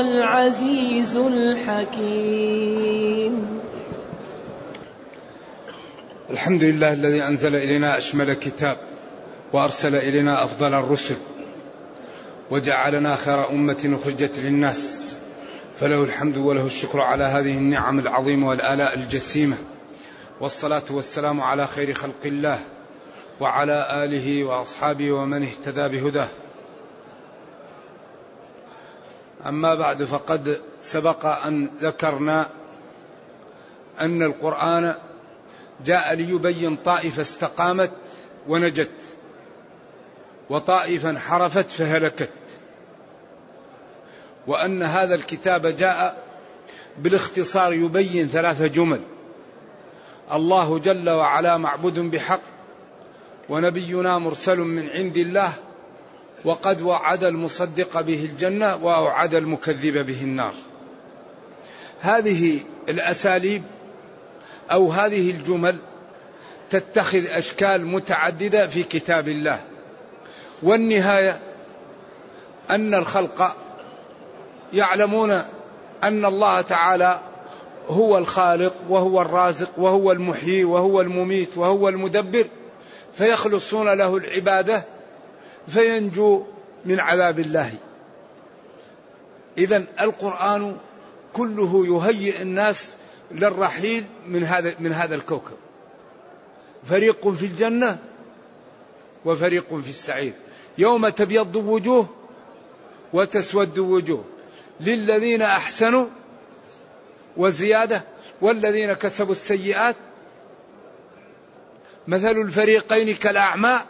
العزيز الحكيم. الحمد لله الذي أنزل إلينا أشمل كتاب وأرسل إلينا أفضل الرسل وجعلنا خير أمة أخرجت للناس فله الحمد وله الشكر على هذه النعم العظيمة والآلاء الجسيمة والصلاة والسلام على خير خلق الله وعلى آله وأصحابه ومن اهتدى بهداه. أما بعد فقد سبق أن ذكرنا أن القرآن جاء ليبين طائفة استقامت ونجت وطائفة انحرفت فهلكت وأن هذا الكتاب جاء بالاختصار يبين ثلاثة جمل. الله جل وعلا معبود بحق ونبينا مرسل من عند الله وقد وعد المصدق به الجنة وأوعد المكذب به النار. هذه الأساليب أو هذه الجمل تتخذ أشكال متعددة في كتاب الله. والنهاية أن الخلق يعلمون أن الله تعالى هو الخالق وهو الرازق وهو المحيي وهو المميت وهو المدبر فيخلصون له العبادة فينجو من عذاب الله. اذا القرآن كله يهيئ الناس للرحيل من هذا من هذا الكوكب. فريق في الجنة وفريق في السعير. يوم تبيض وجوه وتسود وجوه. للذين أحسنوا وزيادة والذين كسبوا السيئات. مثل الفريقين كالأعمى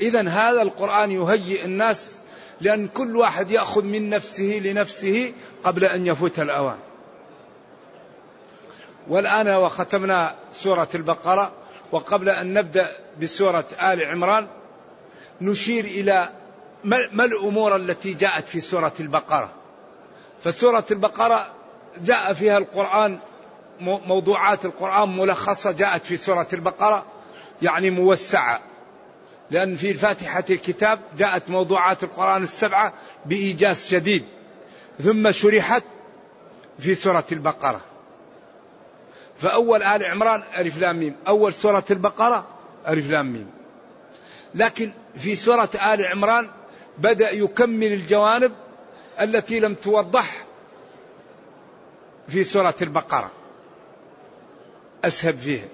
إذا هذا القرآن يهيئ الناس لأن كل واحد يأخذ من نفسه لنفسه قبل أن يفوت الأوان. والآن وختمنا سورة البقرة وقبل أن نبدأ بسورة آل عمران نشير إلى ما الأمور التي جاءت في سورة البقرة. فسورة البقرة جاء فيها القرآن موضوعات القرآن ملخصة جاءت في سورة البقرة يعني موسعة. لأن في فاتحة الكتاب جاءت موضوعات القرآن السبعة بإيجاز شديد ثم شرحت في سورة البقرة. فأول آل عمران ألف لام ميم أول سورة البقرة ألف لام ميم. لكن في سورة آل عمران بدأ يكمل الجوانب التي لم توضح في سورة البقرة. أسهب فيه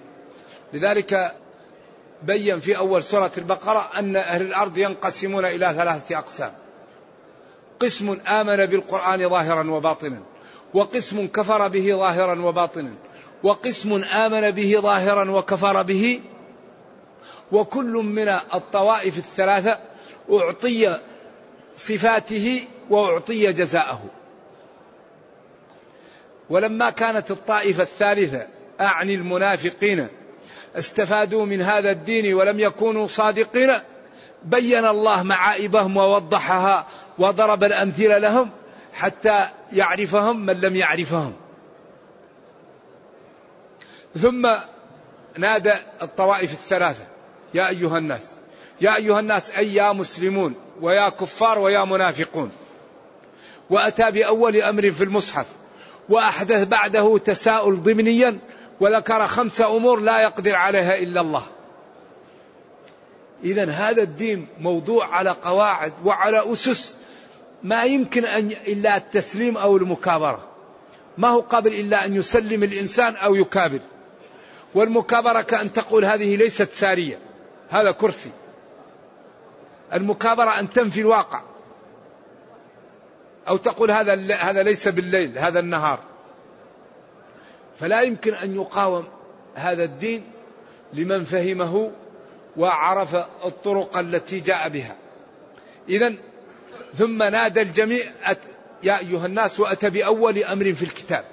لذلك بين في أول سورة البقرة أن أهل الأرض ينقسمون إلى ثلاثة أقسام. قسم آمن بالقرآن ظاهرا وباطنا وقسم كفر به ظاهرا وباطنا وقسم آمن به ظاهرا وكفر به وكل من الطوائف الثلاثة أعطي صفاته وأعطي جزاءه. ولما كانت الطائفة الثالثة أعني المنافقين استفادوا من هذا الدين ولم يكونوا صادقين بين الله معائبهم ووضحها وضرب الأمثلة لهم حتى يعرفهم من لم يعرفهم. ثم نادى الطوائف الثلاثة يا أيها الناس يا أيها الناس أي يا مسلمون ويا كفار ويا منافقون. وأتى بأول أمر في المصحف وأحدث بعده تساؤل ضمنيا وذكر خمس أمور لا يقدر عليها إلا الله. إذا هذا الدين موضوع على قواعد وعلى أسس ما يمكن أن إلا التسليم أو المكابرة. ما هو قابل إلا أن يسلم الإنسان أو يكابر. والمكابرة كأن تقول هذه ليست سارية هذا كرسي. المكابرة أن تنفي الواقع. أو تقول هذا هذا ليس بالليل هذا النهار. فلا يمكن أن يقاوم هذا الدين لمن فهمه وعرف الطرق التي جاء بها. إذا ثم نادى الجميع يا أيها الناس وأتى بأول أمر في الكتاب.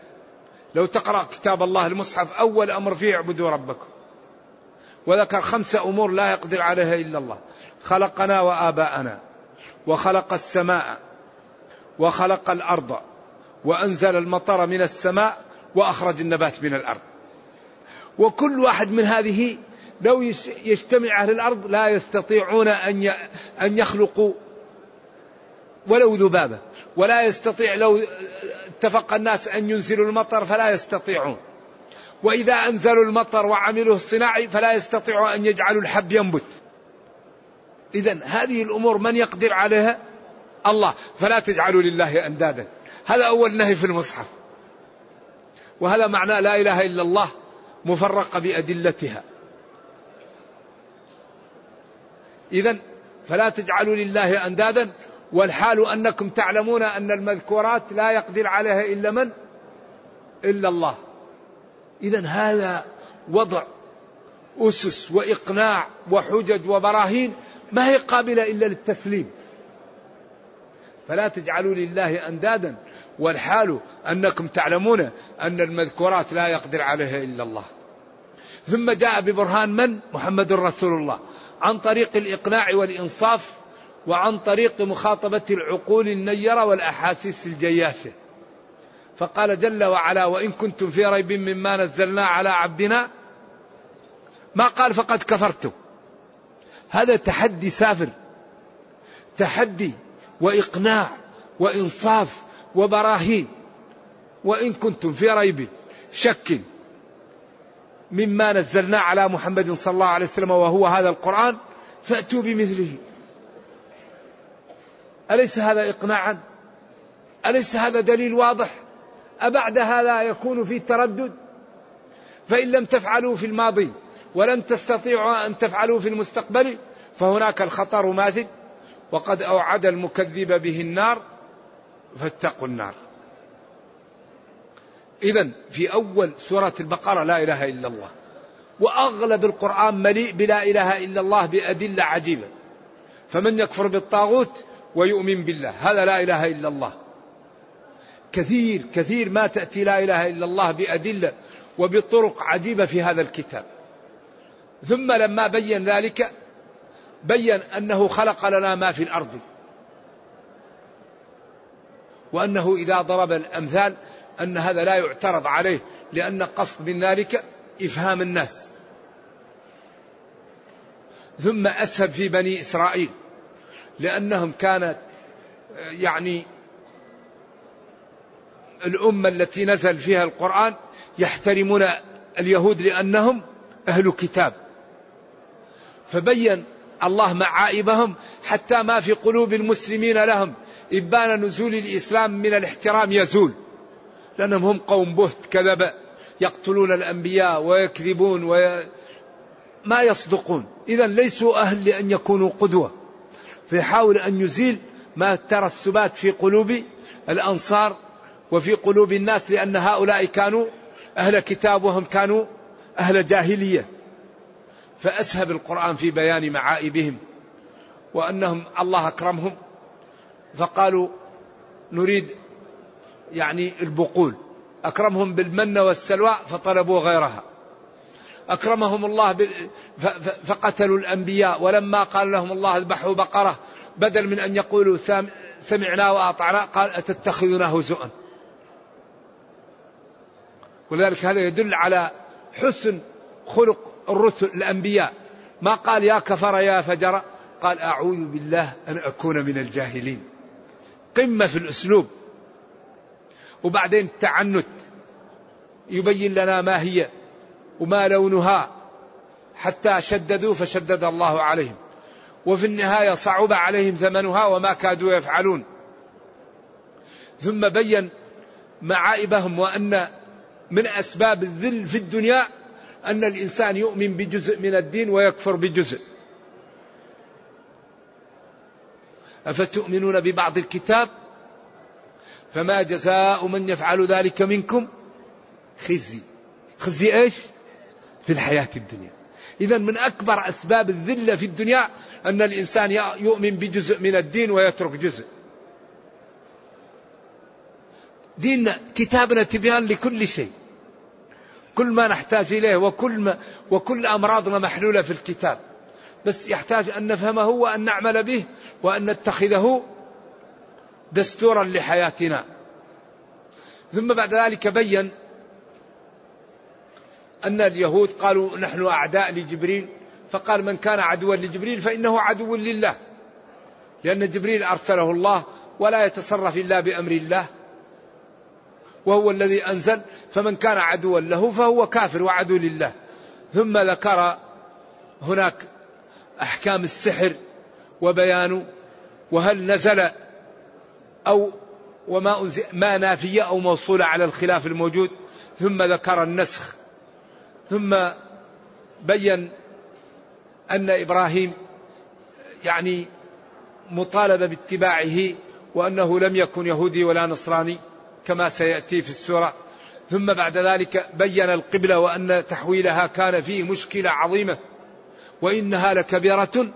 لو تقرأ كتاب الله المصحف أول أمر فيه اعبدوا ربكم. وذكر خمس أمور لا يقدر عليها إلا الله. خلقنا وآباءنا وخلق السماء وخلق الأرض وأنزل المطر من السماء وأخرج النبات من الأرض. وكل واحد من هذه لو يجتمع أهل الأرض لا يستطيعون أن أن يخلقوا ولو ذبابة. ولا يستطيع لو اتفق الناس أن ينزلوا المطر فلا يستطيعون. وإذا أنزلوا المطر وعملوه الصناعي فلا يستطيعوا أن يجعلوا الحب ينبت. إذا هذه الأمور من يقدر عليها؟ الله. فلا تجعلوا لله أندادا. هذا أول نهي في المصحف. وهذا معنى لا إله إلا الله مفرقة بأدلتها. إذا فلا تجعلوا لله أندادا والحال أنكم تعلمون أن المذكورات لا يقدر عليها إلا من؟ إلا الله. إذا هذا وضع أسس وإقناع وحجج وبراهين ما هي قابلة إلا للتسليم. فلا تجعلوا لله أندادا. والحال أنكم تعلمون أن المذكورات لا يقدر عليها إلا الله. ثم جاء ببرهان من؟ محمد رسول الله. عن طريق الإقناع والإنصاف وعن طريق مخاطبة العقول النيرة والأحاسيس الجياشة. فقال جل وعلا وإن كنتم في ريب مما نزلنا على عبدنا ما قال فقد كفرتم. هذا تحدي سافر. تحدي وإقناع وإنصاف وبراهين. وإن كنتم في ريب شك مما نزلنا على محمد صلى الله عليه وسلم وهو هذا القرآن فأتوا بمثله. أليس هذا إقناعا؟ أليس هذا دليل واضح؟ أبعد هذا يكون في تردد؟ فإن لم تفعلوا في الماضي ولن تستطيعوا أن تفعلوا في المستقبل فهناك الخطر ماثل. وقد أوعد المكذب به النار فاتقوا النار. إذا في أول سورة البقرة لا إله إلا الله. وأغلب القرآن مليء بلا إله إلا الله بأدلة عجيبة. فمن يكفر بالطاغوت ويؤمن بالله هذا لا إله إلا الله. كثير كثير ما تأتي لا إله إلا الله بأدلة وبطرق عجيبة في هذا الكتاب. ثم لما بين ذلك بين أنه خلق لنا ما في الأرض. وأنه إذا ضرب الأمثال أن هذا لا يعترض عليه لأن قصد من ذلك إفهام الناس. ثم أسهب في بني إسرائيل لأنهم كانت يعني الأمة التي نزل فيها القرآن يحترمون اليهود لأنهم أهل كتاب. فبين الله معائبهم حتى ما في قلوب المسلمين لهم. إبان نزول الإسلام من الاحترام يزول. لأنهم هم قوم بهت كذب يقتلون الأنبياء ويكذبون وي... ما يصدقون. إذا ليسوا أهل لأن يكونوا قدوة. فيحاول أن يزيل ما الترسبات في قلوب الأنصار وفي قلوب الناس لأن هؤلاء كانوا أهل كتاب وهم كانوا أهل جاهلية. فأسهب القرآن في بيان معائبهم وأنهم الله أكرمهم فقالوا نريد يعني البقول. أكرمهم بالمن والسلوى فطلبوا غيرها. أكرمهم الله فقتلوا الأنبياء. ولما قال لهم الله اذبحوا بقرة بدل من أن يقولوا سمعنا وأطعنا قال أتتخذنا هزؤا. ولذلك هذا يدل على حسن خلق الرسل الأنبياء. ما قال يا كفر يا فجر؟ قال أعوذ بالله أن أكون من الجاهلين. قمة في الأسلوب. وبعدين التعنت يبين لنا ما هي وما لونها. حتى شددوا فشدد الله عليهم. وفي النهاية صعب عليهم ثمنها وما كادوا يفعلون. ثم بين معائبهم وأن من أسباب الذل في الدنيا أن الإنسان يؤمن بجزء من الدين ويكفر بجزء. أفتؤمنون ببعض الكتاب؟ فما جزاء من يفعل ذلك منكم؟ خزي. خزي إيش؟ في الحياة الدنيا. إذا من أكبر أسباب الذلة في الدنيا أن الإنسان يؤمن بجزء من الدين ويترك جزء. ديننا كتابنا تبيان لكل شيء. كل ما نحتاج إليه وكل, ما وكل أمراضنا محلولة في الكتاب. بس يحتاج أن نفهمه وأن نعمل به وأن نتخذه دستورا لحياتنا. ثم بعد ذلك بين أن اليهود قالوا نحن أعداء لجبريل فقال من كان عدوا لجبريل فإنه عدو لله لأن جبريل أرسله الله ولا يتصرف إلا بأمر الله. وهو الذي أنزل فمن كان عدوا له فهو كافر وعدو لله. ثم ذكر هناك أحكام السحر وبيانه وهل نزل أو وما ما نافية أو موصولة على الخلاف الموجود. ثم ذكر النسخ. ثم بين أن إبراهيم يعني مطالب باتباعه وأنه لم يكن يهودي ولا نصراني. كما سيأتي في السورة. ثم بعد ذلك بين القبلة وأن تحويلها كان فيه مشكلة عظيمة. وإنها لكبيرة.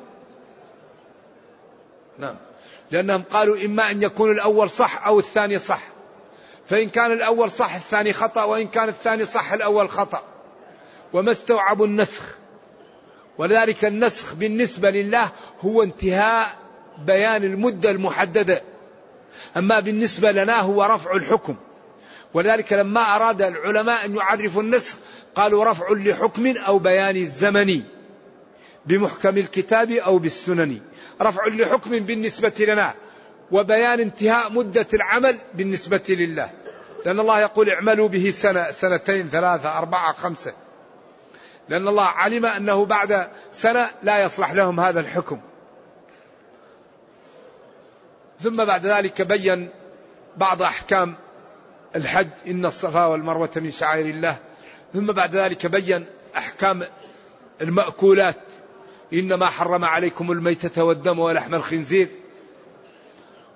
نعم. لأنهم قالوا إما أن يكون الأول صح أو الثاني صح. فإن كان الأول صح الثاني خطأ وإن كان الثاني صح الأول خطأ. وما استوعبوا النسخ. ولذلك النسخ بالنسبة لله هو انتهاء بيان المدة المحددة. أما بالنسبة لنا هو رفع الحكم. ولذلك لما أراد العلماء أن يعرفوا النسخ قالوا رفع لحكم أو بيان الزمني بمحكم الكتاب أو بالسنن. رفع لحكم بالنسبة لنا وبيان انتهاء مدة العمل بالنسبة لله. لأن الله يقول اعملوا به سنة سنتين ثلاثة أربعة خمسة. لأن الله علم أنه بعد سنة لا يصلح لهم هذا الحكم. ثم بعد ذلك بين بعض أحكام الحج إن الصفا والمروة من شعائر الله. ثم بعد ذلك بين أحكام المأكولات إنما حرم عليكم الميتة والدم ولحم الخنزير.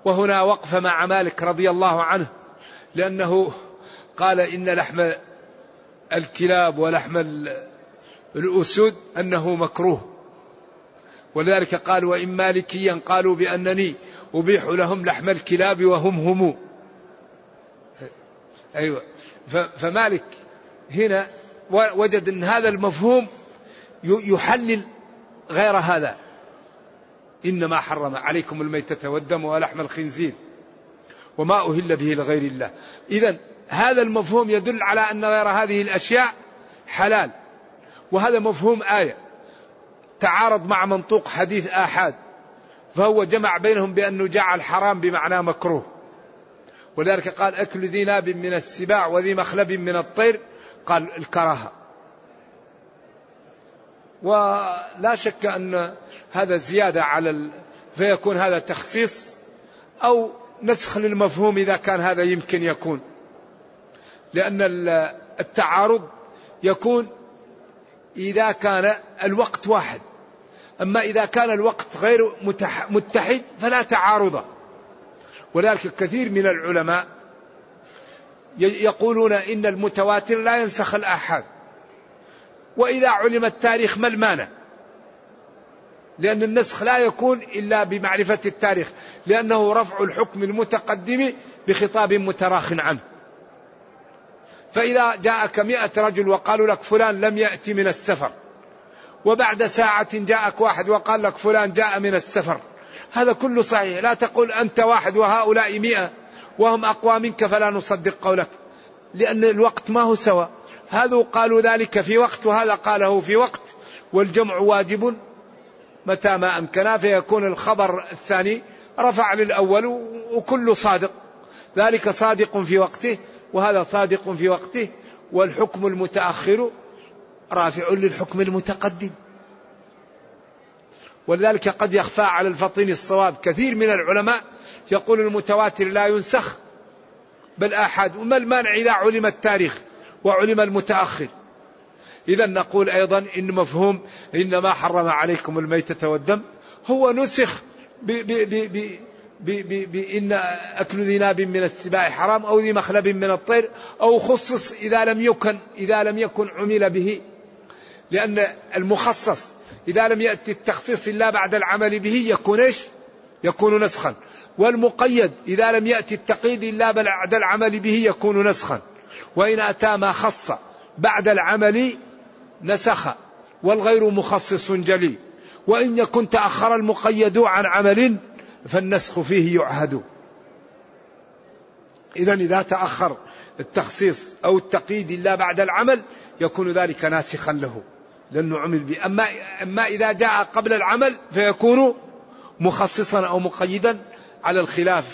وهنا وقف مع مالك رضي الله عنه لأنه قال إن لحم الكلاب ولحم الأسود أنه مكروه. ولذلك قال وإن مالكيا قالوا بأنني أبيح لهم لحم الكلاب وهم هم. أيوة. فمالك هنا وجد أن هذا المفهوم يحلل غير هذا. إنما حرم عليكم الميتة والدم ولحم الخنزير وما أهل به لغير الله. إذا هذا المفهوم يدل على أن غير هذه الأشياء حلال. وهذا مفهوم آية. تعارض مع منطوق حديث آحاد. فهو جمع بينهم بأنه جعل حرام بمعنى مكروه. ولذلك قال أكل ذي ناب من السباع وذي مخلب من الطير. قال الكراهة. ولا شك أن هذا زيادة على ال... فيكون هذا تخصيص أو نسخ للمفهوم إذا كان هذا يمكن يكون. لأن التعارض يكون إذا كان الوقت واحد. أما إذا كان الوقت غير متحد فلا تعارض. ولذلك كثير من العلماء يقولون إن المتواتر لا ينسخ الآحاد. وإذا علم التاريخ ما المانع؟ لأن النسخ لا يكون إلا بمعرفة التاريخ لأنه رفع الحكم المتقدم بخطاب متراخ عنه. فإذا جاءك مئة رجل وقالوا لك فلان لم يأتي من السفر وبعد ساعة جاءك واحد وقال لك فلان جاء من السفر. هذا كله صحيح. لا تقول أنت واحد وهؤلاء مئة وهم أقوى منك فلا نصدق قولك لأن الوقت ما هو سوا. هذا قالوا ذلك في وقت وهذا قاله في وقت والجمع واجب متى ما أمكن فيكون الخبر الثاني رفع للأول وكل صادق. ذلك صادق في وقته وهذا صادق في وقته والحكم المتأخر رافع للحكم المتقدم. ولذلك قد يخفى على الفطين الصواب كثير من العلماء يقول المتواتر لا ينسخ بل آحاد وما المانع إذا علم التاريخ وعلم المتأخر. إذا نقول أيضا إن مفهوم إنما حرم عليكم الميتة والدم هو نسخ بإن أكل ذي ناب من السباع حرام أو ذي مخلب من الطير أو خصص إذا لم يكن إذا لم يكن عمل به لأن المخصص إذا لم يأتي التخصيص إلا بعد العمل به يكون إيش؟ يكون نسخا. والمقيد إذا لم يأتي التقييد إلا بعد العمل به يكون نسخا. وإن أتى ما خص بعد العمل نسخ والغير مخصص جلي وإن يكن تأخر المقيد عن عمل فالنسخ فيه يعهد. إذا إذا تأخر التخصيص أو التقييد إلا بعد العمل يكون ذلك ناسخا له. لأنه عمل به أما, أما إذا جاء قبل العمل فيكون مخصصا أو مقيدا على الخلاف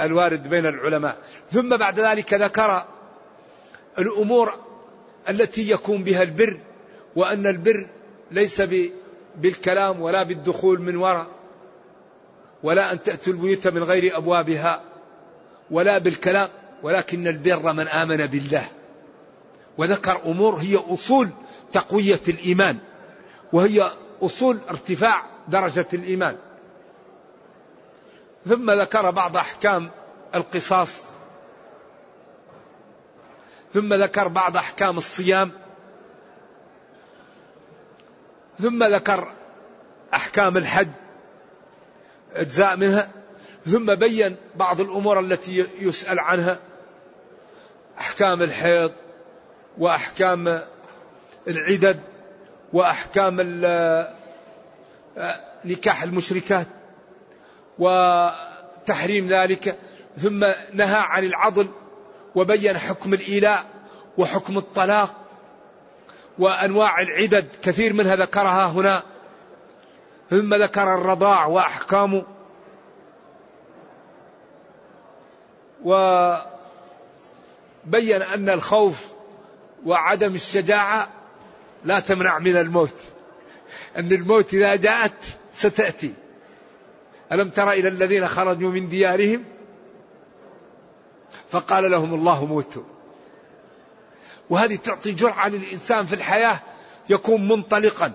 الوارد بين العلماء. ثم بعد ذلك ذكر الأمور التي يكون بها البر وأن البر ليس بالكلام ولا بالدخول من وراء ولا أن تأتوا البيوت من غير أبوابها ولا بالكلام ولكن البر من آمن بالله. وذكر أمور هي أصول تقوية الإيمان وهي أصول ارتفاع درجة الإيمان. ثم ذكر بعض أحكام القصاص ثم ذكر بعض أحكام الصيام ثم ذكر أحكام الحج أجزاء منها ثم بين بعض الأمور التي يسأل عنها أحكام الحيض وأحكام العدد وأحكام نكاح المشركات وتحريم ذلك ثم نهى عن العضل وبين حكم الإيلاء وحكم الطلاق وأنواع العدد كثير منها ذكرها هنا. ثم ذكر الرضاع وأحكامه وبين أن الخوف وعدم الشجاعة لا تمنع من الموت. أن الموت إذا جاءت ستأتي. ألم تر إلى الذين خرجوا من ديارهم؟ فقال لهم الله موتوا. وهذه تعطي جرعة للإنسان في الحياة يكون منطلقا.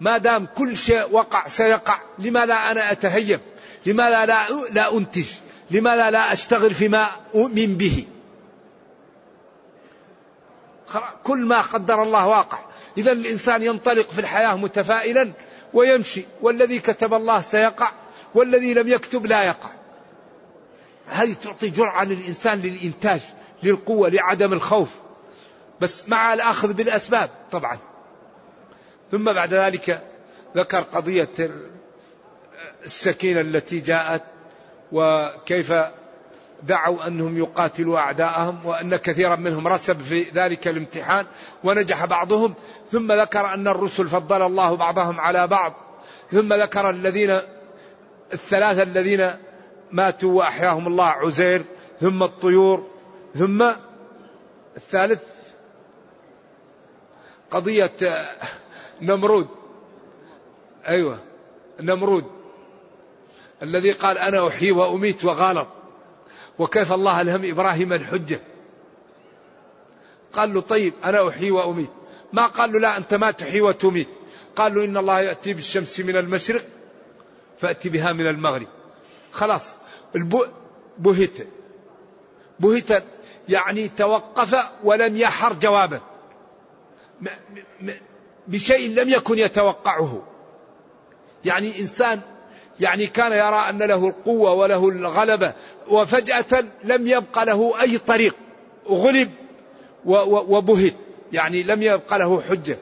ما دام كل شيء وقع سيقع لماذا أنا أتهيب؟ لماذا لا, لا أنتج؟ لماذا لا أشتغل فيما أؤمن به؟ كل ما قدر الله واقع. إذا الإنسان ينطلق في الحياة متفائلا ويمشي. والذي كتب الله سيقع والذي لم يكتب لا يقع. هذه تعطي جرعة للإنسان للإنتاج للقوة لعدم الخوف. بس مع الأخذ بالأسباب طبعا. ثم بعد ذلك ذكر قضية السكينة التي جاءت وكيف دعوا أنهم يقاتلوا أعداءهم وأن كثيرا منهم رسب في ذلك الامتحان ونجح بعضهم. ثم ذكر أن الرسل فضل الله بعضهم على بعض. ثم ذكر الذين الثلاثة الذين ماتوا وأحياهم الله عزير ثم الطيور ثم الثالث قضية نمرود. أيوة نمرود. الذي قال أنا أحيي وأميت وغالط. وكيف الله ألهم إبراهيم الحجة. قال له طيب أنا أحيي وأميت. ما قال له لا أنت ما تحيي وتميت. قال له إن الله يأتي بالشمس من المشرق فأتي بها من المغرب. خلاص بهت. بهت يعني توقف ولم يحر جوابا. بشيء لم يكن يتوقعه. يعني إنسان يعني كان يرى أن له القوة وله الغلبة وفجأة لم يبقى له أي طريق غلب وبهت يعني لم يبقى له حجة.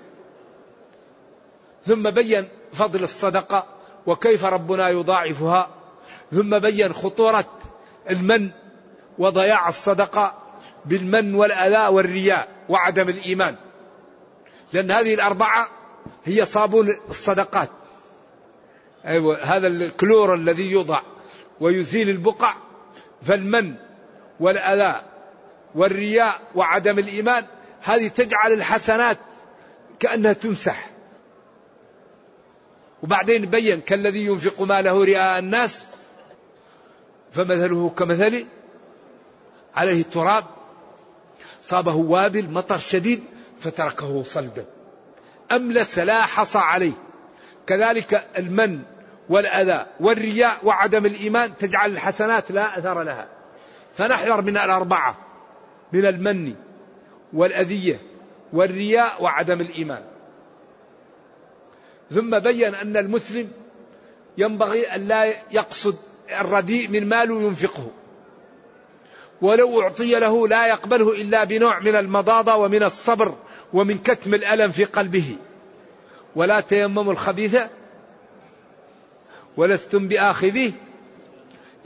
ثم بين فضل الصدقة وكيف ربنا يضاعفها ثم بين خطورة المن وضياع الصدقة بالمن والأذى والرياء وعدم الإيمان. لأن هذه الأربعة هي صابون الصدقات. أيوة هذا الكلور الذي يوضع ويزيل البقع فالمن والأذى والرياء وعدم الإيمان هذه تجعل الحسنات كأنها تمسح. وبعدين بين كالذي ينفق ماله رئاء الناس فمثله كمثل عليه تراب صابه وابل مطر شديد فتركه صلدا. أملس لا حصى عليه. كذلك المن والأذى والرياء وعدم الإيمان تجعل الحسنات لا أثر لها. فنحذر من الأربعة من المن والأذية والرياء وعدم الإيمان. ثم بين أن المسلم ينبغي أن لا يقصد الرديء من ماله ينفقه ولو أعطي له لا يقبله إلا بنوع من المضاضة ومن الصبر ومن كتم الألم في قلبه. ولا تيمموا الخبيث ولستم بآخذيه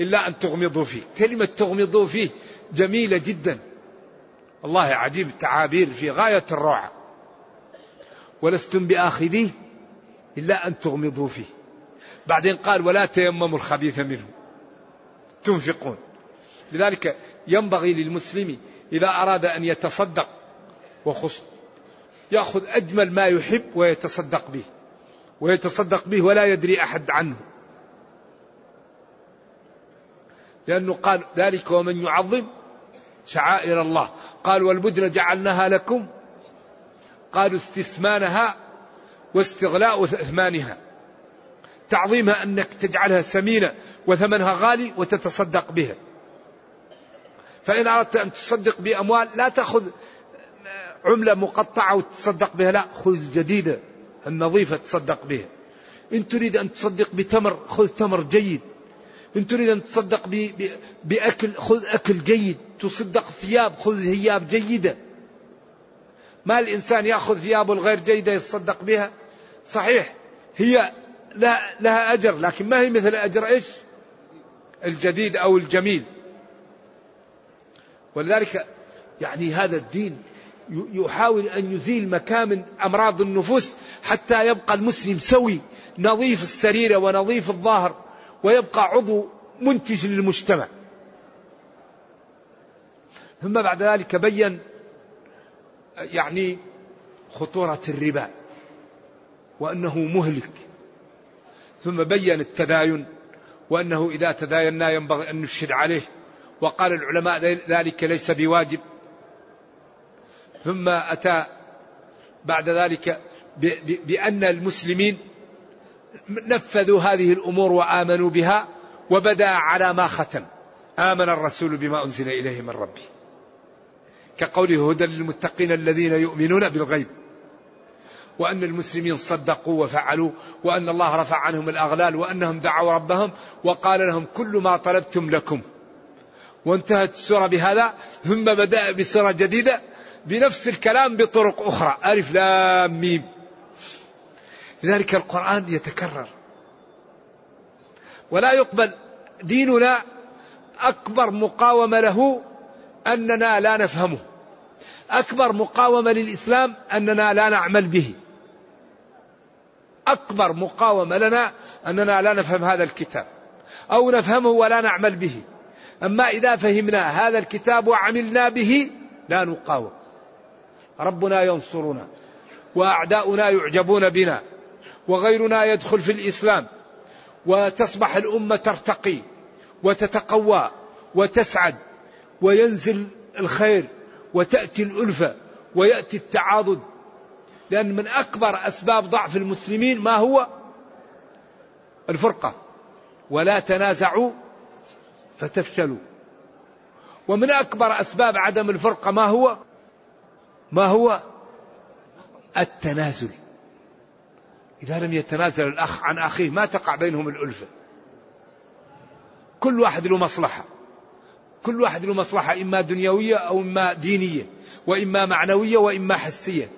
إلا أن تغمضوا فيه. كلمة تغمضوا فيه جميلة جدا. الله عجيب التعابير في غاية الروعة. ولستم بآخذيه إلا أن تغمضوا فيه. بعدين قال ولا تيمموا الخبيث منه. تنفقون. لذلك ينبغي للمسلم إذا أراد أن يتصدق وخص يأخذ أجمل ما يحب ويتصدق به ويتصدق به ولا يدري أحد عنه. لأنه قال ذلك ومن يعظم شعائر الله. قال والبدن جعلناها لكم. قالوا استثمانها واستغلاء ثمانها. تعظيمها أنك تجعلها سمينة وثمنها غالي وتتصدق بها. فإن أردت أن تصدق بأموال لا تأخذ عملة مقطعة وتصدق بها. لا خذ جديدة. النظيفة تصدق بها. إن تريد أن تصدق بتمر خذ تمر جيد. إن تريد أن تصدق بأكل خذ أكل جيد. تصدق ثياب خذ ثياب جيدة. ما الإنسان يأخذ ثيابه الغير جيدة يتصدق بها؟ صحيح هي لها, لها أجر لكن ما هي مثل أجر إيش؟ الجديد أو الجميل. ولذلك يعني هذا الدين يحاول أن يزيل مكامن أمراض النفوس حتى يبقى المسلم سوي نظيف السريرة ونظيف الظاهر ويبقى عضو منتج للمجتمع. ثم بعد ذلك بين يعني خطورة الربا وأنه مهلك. ثم بين التداين وأنه إذا تداينا ينبغي أن نشهد عليه. وقال العلماء ذلك ليس بواجب. ثم أتى بعد ذلك بأن المسلمين نفذوا هذه الأمور وآمنوا بها وبدا على ما ختم. آمن الرسول بما أنزل إليه من ربه. كقوله هدى للمتقين الذين يؤمنون بالغيب. وأن المسلمين صدقوا وفعلوا وأن الله رفع عنهم الأغلال وأنهم دعوا ربهم وقال لهم كل ما طلبتم لكم. وانتهت السورة بهذا ثم بدأ بسورة جديدة بنفس الكلام بطرق أخرى. ألف لام ميم. لذلك القرآن يتكرر. ولا يقبل ديننا أكبر مقاومة له أننا لا نفهمه. أكبر مقاومة للإسلام أننا لا نعمل به. أكبر مقاومة لنا أننا لا نفهم هذا الكتاب. أو نفهمه ولا نعمل به. أما إذا فهمنا هذا الكتاب وعملنا به لا نقاوم. ربنا ينصرنا وأعداؤنا يعجبون بنا وغيرنا يدخل في الإسلام وتصبح الأمة ترتقي وتتقوى وتسعد وينزل الخير وتأتي الألفة ويأتي التعاضد. لأن من أكبر أسباب ضعف المسلمين ما هو؟ الفرقة. ولا تنازعوا فتفشلوا. ومن أكبر أسباب عدم الفرقة ما هو؟ ما هو؟ التنازل. إذا لم يتنازل الأخ عن أخيه ما تقع بينهم الألفة. كل واحد له مصلحة. كل واحد له مصلحة إما دنيوية أو إما دينية وإما معنوية وإما حسية.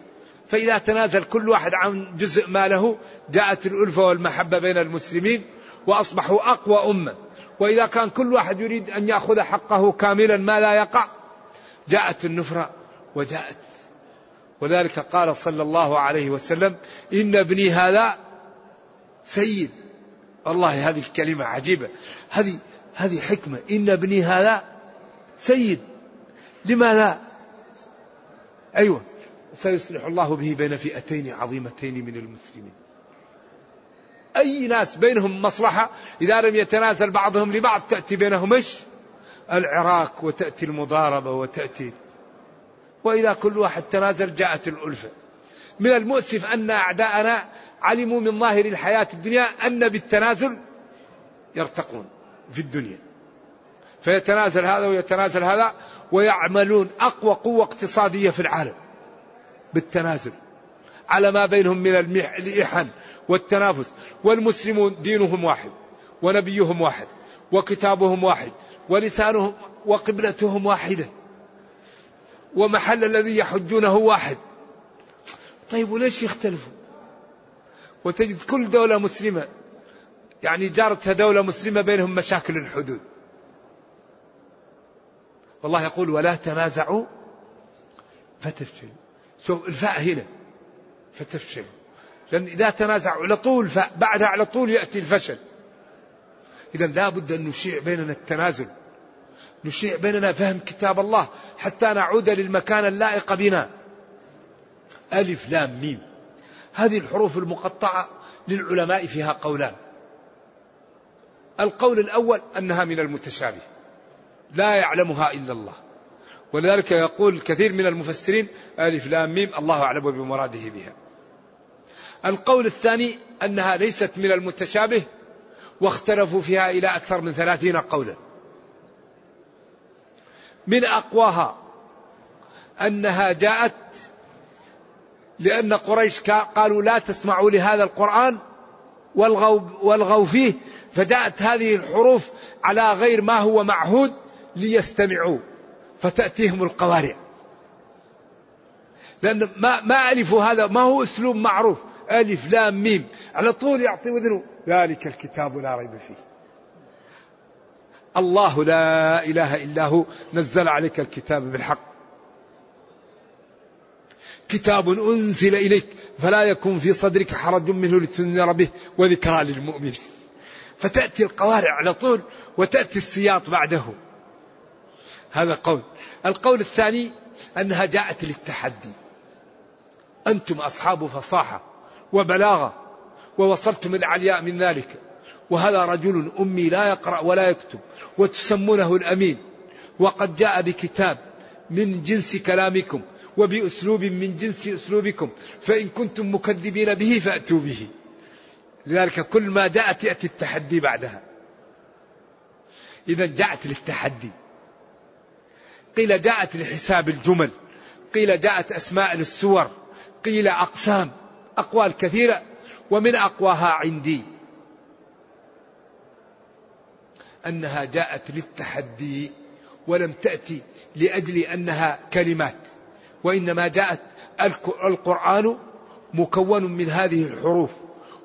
فإذا تنازل كل واحد عن جزء ماله جاءت الألفة والمحبة بين المسلمين وأصبحوا أقوى أمة. وإذا كان كل واحد يريد أن يأخذ حقه كاملا ما لا يقع؟ جاءت النفرة وجاءت وذلك قال صلى الله عليه وسلم إن ابني هذا سيد. والله هذه الكلمة عجيبة. هذه هذه حكمة. إن ابني هذا سيد. لماذا؟ أيوة. سيصلح الله به بين فئتين عظيمتين من المسلمين. أي ناس بينهم مصلحة؟ إذا لم يتنازل بعضهم لبعض تأتي بينهم إيش؟ العراك وتأتي المضاربة وتأتي وإذا كل واحد تنازل جاءت الألفة. من المؤسف أن أعداءنا علموا من ظاهر الحياة الدنيا أن بالتنازل يرتقون في الدنيا. فيتنازل هذا ويتنازل هذا ويعملون أقوى قوة اقتصادية في العالم بالتنازل على ما بينهم من الإحن والتنافس. والمسلمون دينهم واحد ونبيهم واحد وكتابهم واحد ولسانهم وقبلتهم واحدة. ومحل الذي يحجونه واحد. طيب وليش يختلفوا؟ وتجد كل دولة مسلمة يعني جارتها دولة مسلمة بينهم مشاكل الحدود. والله يقول ولا تنازعوا فتفشلوا. شوف الفاء هنا فتفشلوا. لأن إذا تنازعوا على طول بعدها على طول يأتي الفشل. إذا لا بد أن نشيع بيننا التنازل. نشيع بيننا فهم كتاب الله حتى نعود للمكان اللائق بنا. ألف لام ميم. هذه الحروف المقطعة للعلماء فيها قولان. القول الأول أنها من المتشابه. لا يعلمها إلا الله. ولذلك يقول كثير من المفسرين ألف لام ميم الله أعلم بمراده بها. القول الثاني أنها ليست من المتشابه واختلفوا فيها إلى أكثر من ثلاثين قولا. من أقواها. أنها جاءت لأن قريش قالوا لا تسمعوا لهذا القرآن والغوا, والغوا فيه فجاءت هذه الحروف على غير ما هو معهود ليستمعوا فتأتيهم القوارع. لأن ما, ما ألفوا هذا ما هو أسلوب معروف. ألف لام ميم. على طول يعطي وذنه ذلك الكتاب لا ريب فيه. الله لا إله إلا هو نزل عليك الكتاب بالحق. كتاب أنزل إليك فلا يكون في صدرك حرج منه لتنذر به وذكرى للمؤمنين. فتأتي القوارع على طول وتأتي السياط بعده. هذا قول. القول الثاني أنها جاءت للتحدي. أنتم أصحاب فصاحة وبلاغة ووصلتم العلياء من ذلك. وهذا رجل أمي لا يقرأ ولا يكتب وتسمونه الأمين. وقد جاء بكتاب من جنس كلامكم وبأسلوب من جنس أسلوبكم فإن كنتم مكذبين به فأتوا به. لذلك كل ما جاءت يأتي التحدي بعدها. إذا جاءت للتحدي. قيل جاءت لحساب الجمل قيل جاءت أسماء للسور قيل أقسام أقوال كثيرة ومن أقواها عندي. أنها جاءت للتحدي ولم تأتي لأجل أنها كلمات وإنما جاءت القرآن مكون من هذه الحروف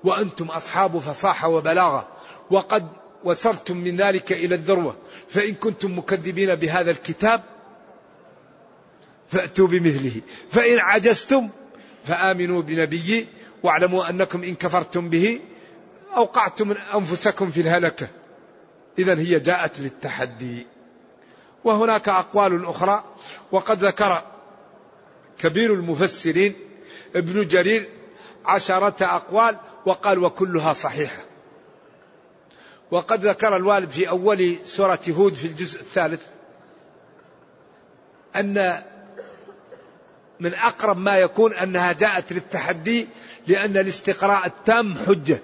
وأنتم أصحاب فصاحة وبلاغة وقد وصلتم من ذلك إلى الذروة فإن كنتم مكذبين بهذا الكتاب فأتوا بمثله فإن عجزتم فآمنوا بنبيي واعلموا أنكم إن كفرتم به أوقعتم أنفسكم في الهلكة. إذا هي جاءت للتحدي. وهناك أقوال أخرى وقد ذكر كبير المفسرين ابن جرير عشرة أقوال وقال وكلها صحيحة. وقد ذكر الوالد في أول سورة هود في الجزء الثالث أن من أقرب ما يكون أنها جاءت للتحدي لأن الاستقراء التام حجة.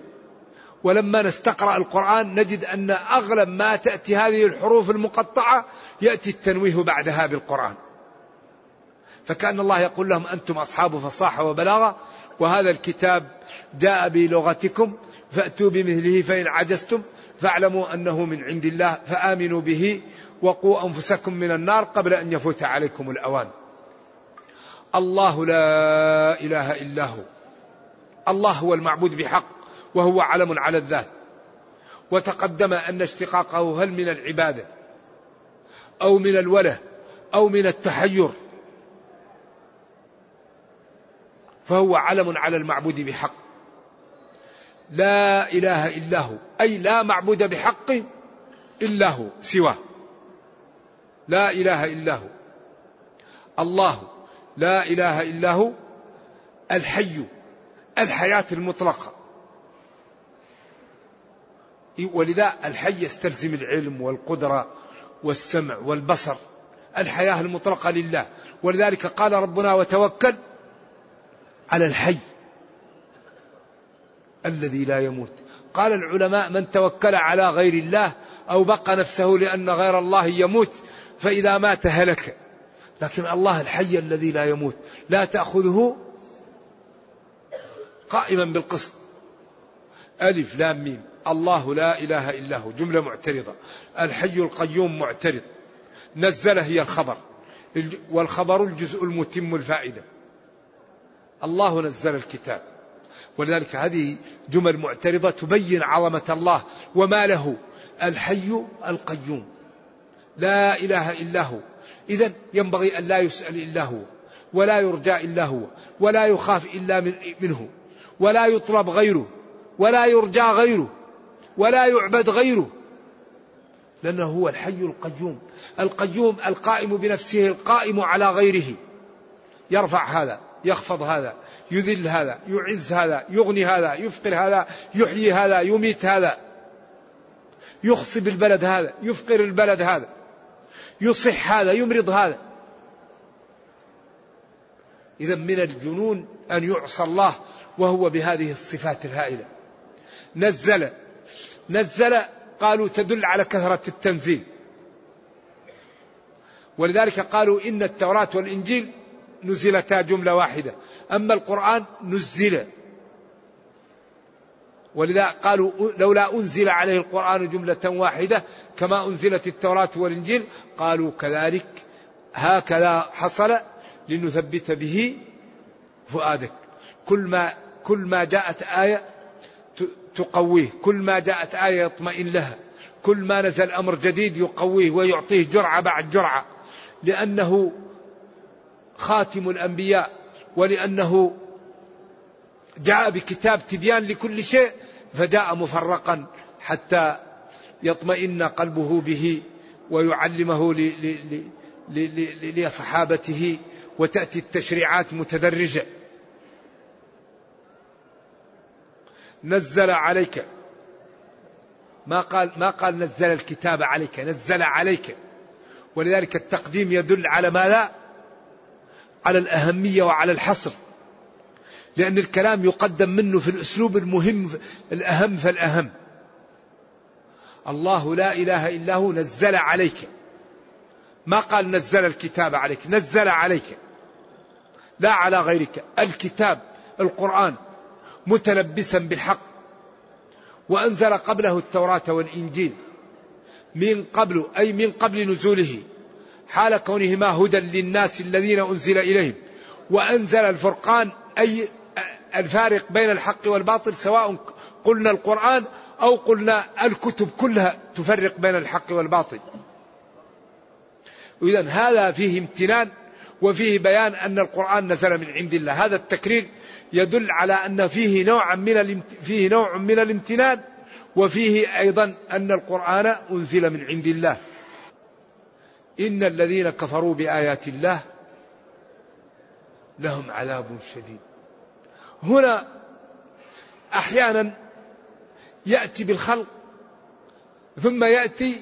ولما نستقرأ القرآن نجد أن أغلب ما تأتي هذه الحروف المقطعة يأتي التنويه بعدها بالقرآن. فكأن الله يقول لهم أنتم أصحاب فصاحة وبلاغة وهذا الكتاب جاء بلغتكم فأتوا بمثله فإن عجزتم فاعلموا أنه من عند الله فآمنوا به وقوا أنفسكم من النار قبل أن يفوت عليكم الأوان. الله لا إله إلا هو. الله هو المعبود بحق. وهو علم على الذات. وتقدم أن اشتقاقه هل من العبادة أو من الوله أو من التحير. فهو علم على المعبود بحق. لا إله إلا هو. أي لا معبود بحق إلا هو سواه. لا إله إلا هو. الله لا إله إلا هو. الحي الحياة المطلقة. ولذا الحي يستلزم العلم والقدرة والسمع والبصر. الحياة المطلقة لله. ولذلك قال ربنا وتوكل على الحي الذي لا يموت. قال العلماء من توكل على غير الله أو بقى نفسه لأن غير الله يموت فإذا مات هلك. لكن الله الحي الذي لا يموت. لا تأخذه قائما بالقسط. ألف لام ميم. الله لا إله إلا هو. جملة معترضة. الحي القيوم معترض. نزل هي الخبر. والخبر الجزء المتم الفائدة. الله نزل الكتاب. ولذلك هذه جمل معترضة تبين عظمة الله. وما له؟ الحي القيوم. لا إله إلا هو. إذا ينبغي أن لا يسأل إلا هو. ولا يرجى إلا هو. ولا يخاف إلا منه. ولا يطلب غيره. ولا يرجى غيره. ولا يعبد غيره. لأنه هو الحي القيوم. القيوم القائم بنفسه القائم على غيره. يرفع هذا يخفض هذا يذل هذا يعز هذا يغني هذا يفقر هذا يحيي هذا يميت هذا. يخصب البلد هذا يفقر البلد هذا. يصح هذا يمرض هذا. إذا من الجنون أن يعصى الله وهو بهذه الصفات الهائلة. نزل نزل قالوا تدل على كثرة التنزيل. ولذلك قالوا إن التوراة والإنجيل نزلتا جملة واحدة. أما القرآن نزل. ولذا قالوا لولا أنزل عليه القرآن جملة واحدة كما أنزلت التوراة والإنجيل قالوا كذلك. هكذا حصل لنثبت به فؤادك. كل ما كل ما جاءت آية تقويه. كل ما جاءت آية يطمئن لها. كل ما نزل أمر جديد يقويه ويعطيه جرعة بعد جرعة. لأنه خاتم الأنبياء ولأنه جاء بكتاب تبيان لكل شيء فجاء مفرقا حتى يطمئن قلبه به ويعلمه لصحابته وتأتي التشريعات متدرجة. نزل عليك. ما قال ما قال نزل الكتاب عليك نزل عليك. ولذلك التقديم يدل على ماذا؟ على الأهمية وعلى الحصر. لأن الكلام يقدم منه في الأسلوب المهم الأهم فالأهم. الله لا إله إلا هو نزل عليك. ما قال نزل الكتاب عليك نزل عليك. لا على غيرك. الكتاب القرآن متلبسا بالحق. وأنزل قبله التوراة والإنجيل. من قبل أي من قبل نزوله. حال كونهما هدى للناس الذين أنزل إليهم. وأنزل الفرقان أي الفارق بين الحق والباطل سواء قلنا القرآن أو قلنا الكتب كلها تفرق بين الحق والباطل. إذا هذا فيه امتنان وفيه بيان أن القرآن نزل من عند الله. هذا التكرير يدل على أن فيه نوع من فيه نوع من الامتنان وفيه أيضا أن القرآن أنزل من عند الله. إن الذين كفروا بآيات الله لهم عذاب شديد. هنا أحيانا يأتي بالخلق ثم يأتي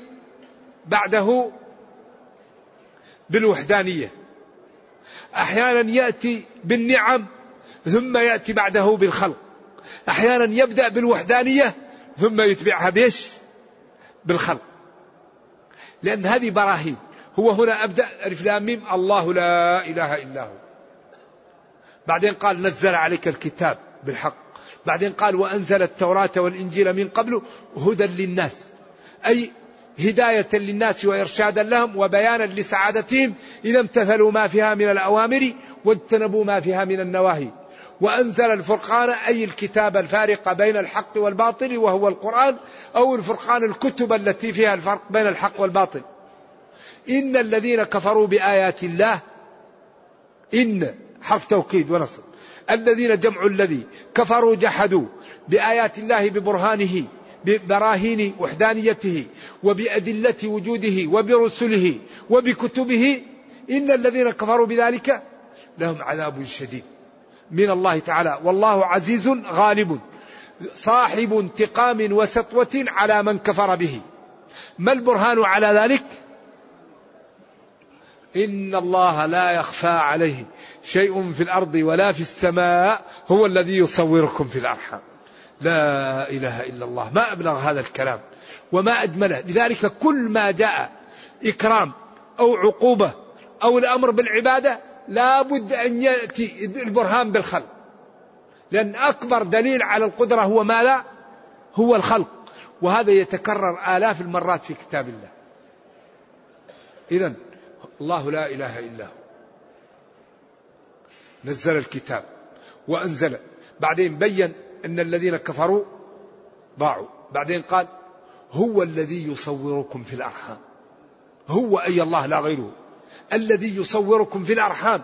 بعده بالوحدانية. أحيانا يأتي بالنعم ثم يأتي بعده بالخلق. أحيانا يبدأ بالوحدانية ثم يتبعها بيش بالخلق. لأن هذه براهين. هو هنا أبدأ. ألف ميم. الله لا إله إلا هو. بعدين قال نزل عليك الكتاب بالحق. بعدين قال وأنزل التوراة والإنجيل من قبل هدى للناس. أي هداية للناس وإرشادا لهم وبيانا لسعادتهم. إذا امتثلوا ما فيها من الأوامر واجتنبوا ما فيها من النواهي. وأنزل الفرقان أي الكتاب الفارق بين الحق والباطل وهو القرآن أو الفرقان الكتب التي فيها الفرق بين الحق والباطل. إن الذين كفروا بآيات الله إن حرف توكيد ونصب الذين جمع الذي كفروا جحدوا بآيات الله ببرهانه ببراهين وحدانيته وبأدلة وجوده وبرسله وبكتبه إن الذين كفروا بذلك لهم عذاب شديد من الله تعالى. والله عزيز غالب صاحب انتقام وسطوة على من كفر به. ما البرهان على ذلك؟ إن الله لا يخفى عليه شيء في الأرض ولا في السماء هو الذي يصوركم في الأرحام. لا إله إلا الله. ما أبلغ هذا الكلام وما أجمله. لذلك كل ما جاء إكرام أو عقوبة أو الأمر بالعبادة لا بد أن يأتي البرهان بالخلق. لأن أكبر دليل على القدرة هو ماذا؟ هو الخلق. وهذا يتكرر آلاف المرات في كتاب الله. إذا الله لا إله إلا هو. نزل الكتاب وأنزل. بعدين بين أن الذين كفروا ضاعوا بعدين قال هو الذي يصوركم في الأرحام. هو أي الله لا غيره. الذي يصوركم في الأرحام.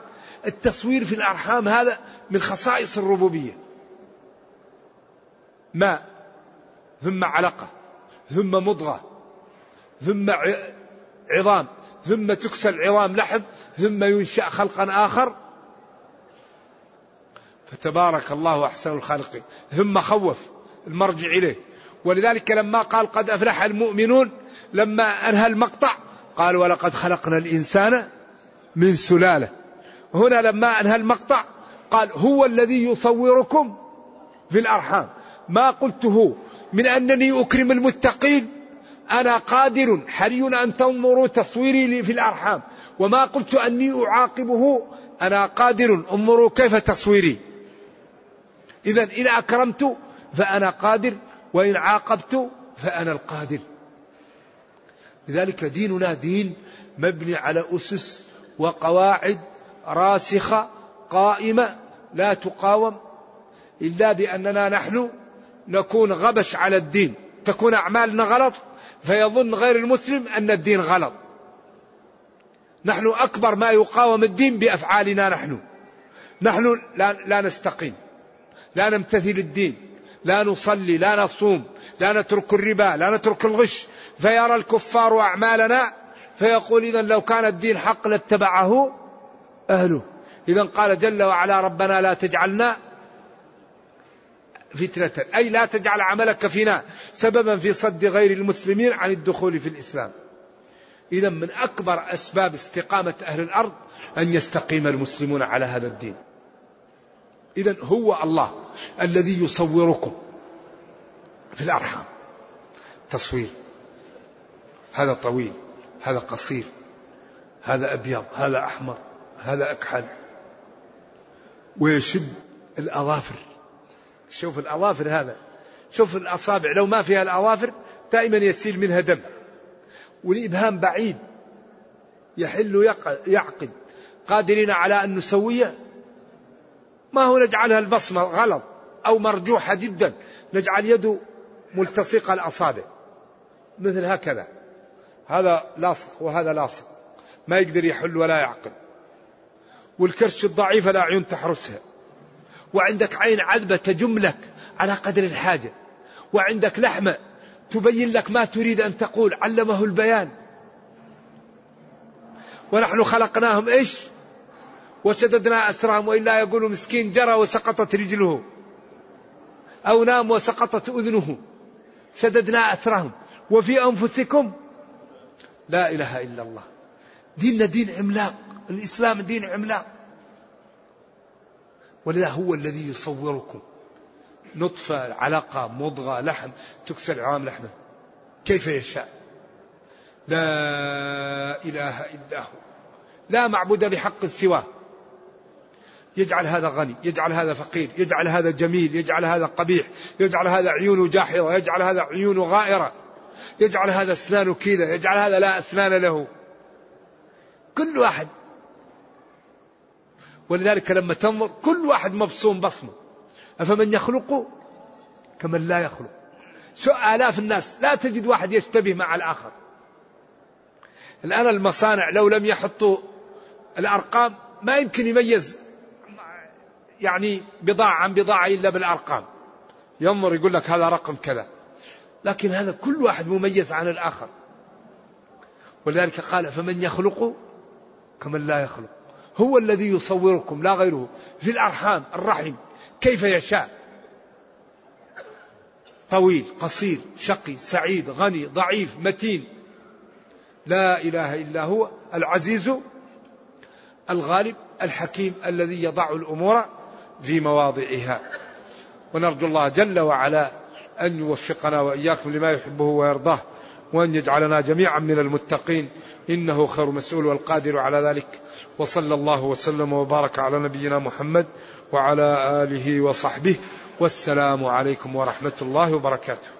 التصوير في الأرحام هذا من خصائص الربوبية. ماء ثم علقة ثم مضغة ثم عظام ثم تكسى العظام لحم ثم ينشأ خلقا آخر. فتبارك الله أحسن الخالقين ثم خوف المرجع إليه. ولذلك لما قال قد أفلح المؤمنون لما أنهى المقطع قال ولقد خلقنا الإنسان من سلالة. هنا لما أنهى المقطع قال هو الذي يصوركم في الأرحام. ما قلته من أنني أكرم المتقين أنا قادر حري أن تنظروا تصويري لي في الأرحام. وما قلت أني أعاقبه أنا قادر انظروا كيف تصويري. إذا إن أكرمت فأنا قادر وإن عاقبت فأنا القادر. لذلك ديننا دين مبني على أسس وقواعد راسخة قائمة لا تقاوم إلا بأننا نحن نكون غبش على الدين. تكون أعمالنا غلط فيظن غير المسلم أن الدين غلط. نحن أكبر ما يقاوم الدين بأفعالنا نحن. نحن لا, لا نستقيم. لا نمتثل الدين لا نصلي لا نصوم لا نترك الربا لا نترك الغش. فيرى الكفار أعمالنا فيقول إذا لو كان الدين حق لاتبعه أهله. إذا قال جل وعلا ربنا لا تجعلنا فتنة أي لا تجعل عملك فينا سببا في صد غير المسلمين عن الدخول في الإسلام. إذا من أكبر أسباب استقامة أهل الأرض أن يستقيم المسلمون على هذا الدين. إذا هو الله الذي يصوركم في الأرحام. تصوير. هذا طويل هذا قصير هذا أبيض هذا أحمر هذا أكحل. ويشد الأظافر. شوف الأظافر هذا. شوف الأصابع. لو ما فيها الأظافر دائما يسيل منها دم. والإبهام بعيد. يحل يعقد. قادرين على أن نسويه؟ ما هو نجعلها البصمة غلط أو مرجوحة جدا. نجعل يده ملتصقة الأصابع. مثل هكذا. هذا لاصق وهذا لاصق. ما يقدر يحل ولا يعقل. والكرش الضعيفة لا عيون تحرسها. وعندك عين عذبة تجم لك على قدر الحاجة. وعندك لحمة تبين لك ما تريد أن تقول. علمه البيان. ونحن خلقناهم إيش؟ وشددنا أسرهم وإلا يقول مسكين جرى وسقطت رجله. أو نام وسقطت أذنه. سددنا أسرهم. وفي أنفسكم لا إله إلا الله. ديننا دين عملاق. الإسلام دين عملاق. ولذا هو الذي يصوركم. نطفة علقة مضغة لحم. تكسر العام لحمة. كيف يشاء. لا إله إلا هو. لا معبود بحق سواه. يجعل هذا غني يجعل هذا فقير يجعل هذا جميل يجعل هذا قبيح يجعل هذا عيونه جاحظة يجعل هذا عيونه غائرة يجعل هذا أسنانه كذا يجعل هذا لا أسنان له. كل واحد. ولذلك لما تنظر كل واحد مبصوم بصمة. أفمن يخلق كمن لا يخلق. شو آلاف الناس لا تجد واحد يشتبه مع الآخر. الآن المصانع لو لم يحطوا الأرقام ما يمكن يميز يعني بضاعة عن بضاعة إلا بالأرقام. ينظر يقول لك هذا رقم كذا. لكن هذا كل واحد مميز عن الآخر. ولذلك قال فمن يخلق كمن لا يخلق. هو الذي يصوركم لا غيره. في الأرحام الرحم كيف يشاء. طويل قصير شقي سعيد غني ضعيف متين. لا إله إلا هو العزيز الغالب الحكيم الذي يضع الأمور في مواضعها. ونرجو الله جل وعلا أن يوفقنا وإياكم لما يحبه ويرضاه وأن يجعلنا جميعا من المتقين. إنه خير مسؤول والقادر على ذلك. وصلى الله وسلم وبارك على نبينا محمد وعلى آله وصحبه. والسلام عليكم ورحمة الله وبركاته.